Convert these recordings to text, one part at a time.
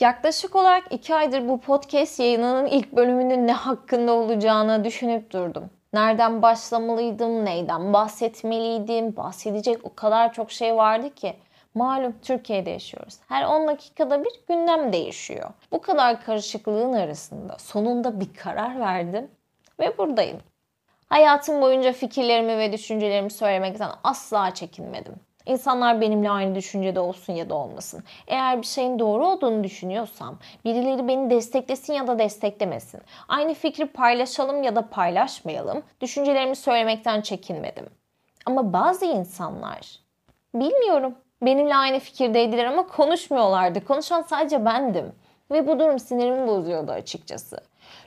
Yaklaşık olarak iki aydır bu podcast yayınının ilk bölümünün ne hakkında olacağını düşünüp durdum. Nereden başlamalıydım, neyden bahsetmeliydim, bahsedecek o kadar çok şey vardı ki. Malum Türkiye'de yaşıyoruz. Her 10 dakikada bir gündem değişiyor. Bu kadar karışıklığın arasında sonunda bir karar verdim ve buradayım. Hayatım boyunca fikirlerimi ve düşüncelerimi söylemekten asla çekinmedim. İnsanlar benimle aynı düşüncede olsun ya da olmasın. Eğer bir şeyin doğru olduğunu düşünüyorsam birileri beni desteklesin ya da desteklemesin. Aynı fikri paylaşalım ya da paylaşmayalım. Düşüncelerimi söylemekten çekinmedim. Ama bazı insanlar bilmiyorum benimle aynı fikirdeydiler ama konuşmuyorlardı. Konuşan sadece bendim. Ve bu durum sinirimi bozuyordu açıkçası.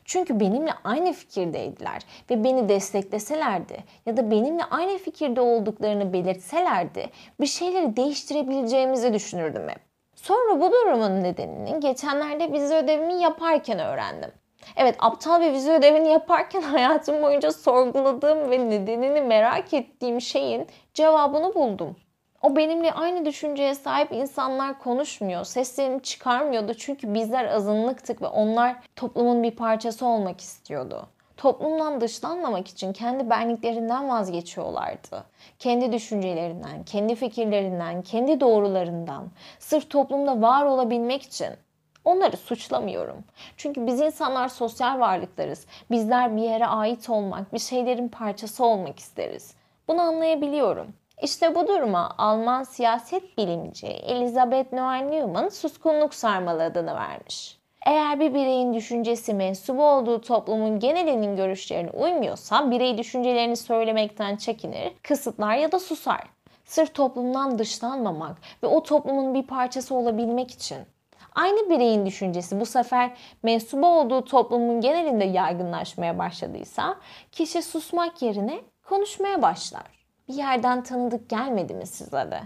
Çünkü benimle aynı fikirdeydiler ve beni destekleselerdi ya da benimle aynı fikirde olduklarını belirtselerdi bir şeyleri değiştirebileceğimizi düşünürdüm hep. Sonra bu durumun nedenini geçenlerde vize ödevimi yaparken öğrendim. Evet aptal bir vize ödevini yaparken hayatım boyunca sorguladığım ve nedenini merak ettiğim şeyin cevabını buldum. O benimle aynı düşünceye sahip insanlar konuşmuyor, seslerini çıkarmıyordu çünkü bizler azınlıktık ve onlar toplumun bir parçası olmak istiyordu. Toplumdan dışlanmamak için kendi benliklerinden vazgeçiyorlardı. Kendi düşüncelerinden, kendi fikirlerinden, kendi doğrularından, sırf toplumda var olabilmek için. Onları suçlamıyorum. Çünkü biz insanlar sosyal varlıklarız. Bizler bir yere ait olmak, bir şeylerin parçası olmak isteriz. Bunu anlayabiliyorum. İşte bu duruma Alman siyaset bilimci Elizabeth Noel-Newman suskunluk sarmalı adını vermiş. Eğer bir bireyin düşüncesi mensubu olduğu toplumun genelinin görüşlerine uymuyorsa birey düşüncelerini söylemekten çekinir, kısıtlar ya da susar. Sırf toplumdan dışlanmamak ve o toplumun bir parçası olabilmek için. Aynı bireyin düşüncesi bu sefer mensubu olduğu toplumun genelinde yaygınlaşmaya başladıysa kişi susmak yerine konuşmaya başlar bir yerden tanıdık gelmedi mi size de?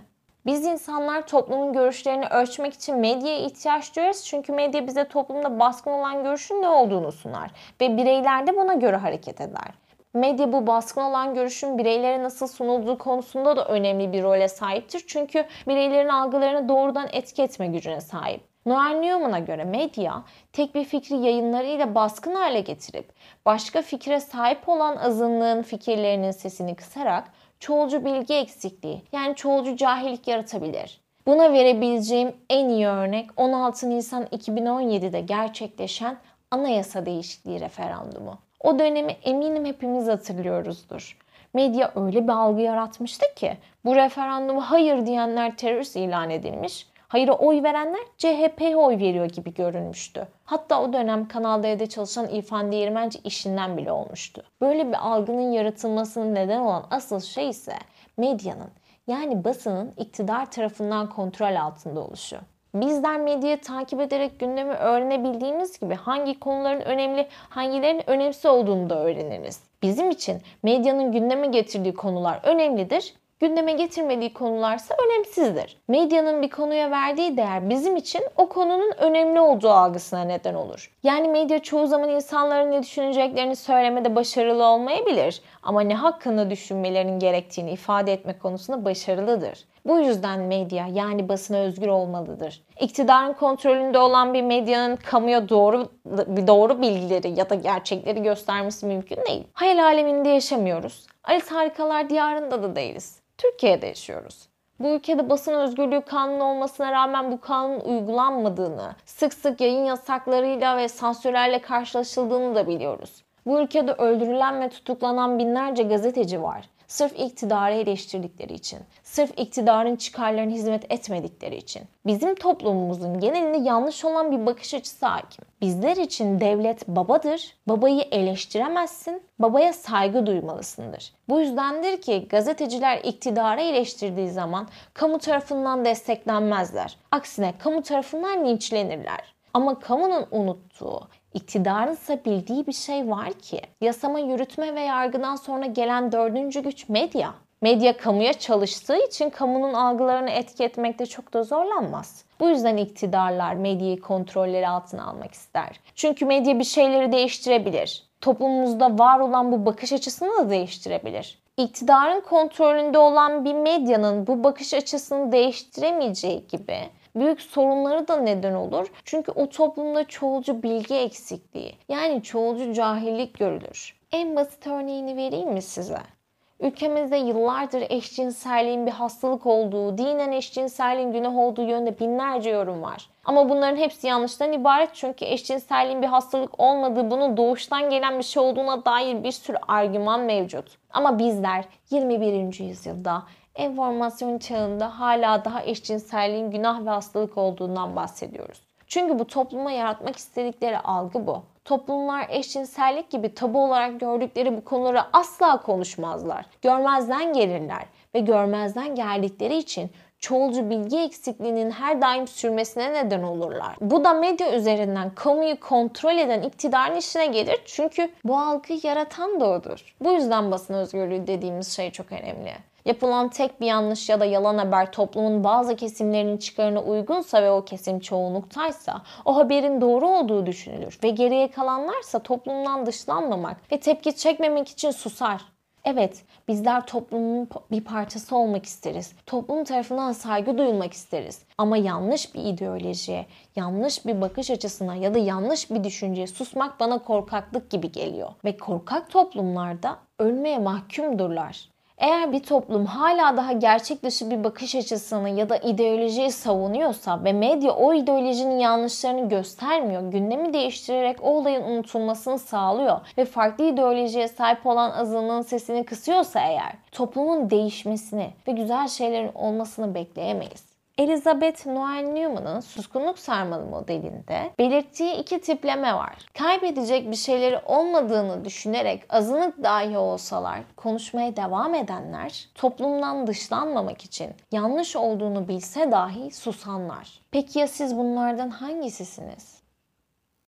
Biz insanlar toplumun görüşlerini ölçmek için medyaya ihtiyaç duyuyoruz. Çünkü medya bize toplumda baskın olan görüşün ne olduğunu sunar. Ve bireyler de buna göre hareket eder. Medya bu baskın olan görüşün bireylere nasıl sunulduğu konusunda da önemli bir role sahiptir. Çünkü bireylerin algılarını doğrudan etki etme gücüne sahip. Noel Newman'a göre medya tek bir fikri yayınlarıyla baskın hale getirip başka fikre sahip olan azınlığın fikirlerinin sesini kısarak çoğulcu bilgi eksikliği yani çoğulcu cahillik yaratabilir. Buna verebileceğim en iyi örnek 16 Nisan 2017'de gerçekleşen anayasa değişikliği referandumu. O dönemi eminim hepimiz hatırlıyoruzdur. Medya öyle bir algı yaratmıştı ki bu referandumu hayır diyenler terörist ilan edilmiş, Hayır'a oy verenler CHP'ye oy veriyor gibi görünmüştü. Hatta o dönem Kanal D'de çalışan İrfan Değirmenci işinden bile olmuştu. Böyle bir algının yaratılmasının neden olan asıl şey ise medyanın yani basının iktidar tarafından kontrol altında oluşu. Bizler medyayı takip ederek gündemi öğrenebildiğimiz gibi hangi konuların önemli, hangilerinin önemsiz olduğunu da öğreniriz. Bizim için medyanın gündeme getirdiği konular önemlidir gündeme getirmediği konularsa önemsizdir. Medyanın bir konuya verdiği değer bizim için o konunun önemli olduğu algısına neden olur. Yani medya çoğu zaman insanların ne düşüneceklerini söylemede başarılı olmayabilir ama ne hakkında düşünmelerinin gerektiğini ifade etme konusunda başarılıdır. Bu yüzden medya yani basına özgür olmalıdır. İktidarın kontrolünde olan bir medyanın kamuya doğru doğru bilgileri ya da gerçekleri göstermesi mümkün değil. Hayal aleminde yaşamıyoruz. Alice Harikalar diyarında da değiliz. Türkiye'de yaşıyoruz. Bu ülkede basın özgürlüğü kanunu olmasına rağmen bu kanun uygulanmadığını, sık sık yayın yasaklarıyla ve sansürlerle karşılaşıldığını da biliyoruz. Bu ülkede öldürülen ve tutuklanan binlerce gazeteci var. Sırf iktidarı eleştirdikleri için, sırf iktidarın çıkarlarına hizmet etmedikleri için. Bizim toplumumuzun genelinde yanlış olan bir bakış açısı hakim. Bizler için devlet babadır, babayı eleştiremezsin, babaya saygı duymalısındır. Bu yüzdendir ki gazeteciler iktidarı eleştirdiği zaman kamu tarafından desteklenmezler. Aksine kamu tarafından linçlenirler. Ama kamunun unuttuğu, iktidarın ise bildiği bir şey var ki yasama, yürütme ve yargıdan sonra gelen dördüncü güç medya. Medya kamuya çalıştığı için kamunun algılarını etki etmekte çok da zorlanmaz. Bu yüzden iktidarlar medyayı kontrolleri altına almak ister. Çünkü medya bir şeyleri değiştirebilir. Toplumumuzda var olan bu bakış açısını da değiştirebilir. İktidarın kontrolünde olan bir medyanın bu bakış açısını değiştiremeyeceği gibi Büyük sorunları da neden olur. Çünkü o toplumda çoğulcu bilgi eksikliği yani çoğulcu cahillik görülür. En basit örneğini vereyim mi size? Ülkemizde yıllardır eşcinselliğin bir hastalık olduğu, dinen eşcinselliğin günah olduğu yönde binlerce yorum var. Ama bunların hepsi yanlıştan ibaret çünkü eşcinselliğin bir hastalık olmadığı, bunun doğuştan gelen bir şey olduğuna dair bir sürü argüman mevcut. Ama bizler 21. yüzyılda enformasyon çağında hala daha eşcinselliğin günah ve hastalık olduğundan bahsediyoruz. Çünkü bu topluma yaratmak istedikleri algı bu. Toplumlar eşcinsellik gibi tabu olarak gördükleri bu konuları asla konuşmazlar. Görmezden gelirler ve görmezden geldikleri için çoğulcu bilgi eksikliğinin her daim sürmesine neden olurlar. Bu da medya üzerinden kamuyu kontrol eden iktidarın işine gelir çünkü bu algıyı yaratan da odur. Bu yüzden basın özgürlüğü dediğimiz şey çok önemli. Yapılan tek bir yanlış ya da yalan haber toplumun bazı kesimlerinin çıkarına uygunsa ve o kesim çoğunluktaysa o haberin doğru olduğu düşünülür ve geriye kalanlarsa toplumdan dışlanmamak ve tepki çekmemek için susar. Evet, bizler toplumun bir parçası olmak isteriz. Toplum tarafından saygı duyulmak isteriz. Ama yanlış bir ideolojiye, yanlış bir bakış açısına ya da yanlış bir düşünceye susmak bana korkaklık gibi geliyor. Ve korkak toplumlarda ölmeye mahkumdurlar. Eğer bir toplum hala daha gerçek dışı bir bakış açısını ya da ideolojiyi savunuyorsa ve medya o ideolojinin yanlışlarını göstermiyor, gündemi değiştirerek o olayın unutulmasını sağlıyor ve farklı ideolojiye sahip olan azınlığın sesini kısıyorsa eğer toplumun değişmesini ve güzel şeylerin olmasını bekleyemeyiz. Elizabeth Noel Newman'ın suskunluk sarmalı modelinde belirttiği iki tipleme var. Kaybedecek bir şeyleri olmadığını düşünerek azınlık dahi olsalar konuşmaya devam edenler, toplumdan dışlanmamak için yanlış olduğunu bilse dahi susanlar. Peki ya siz bunlardan hangisisiniz?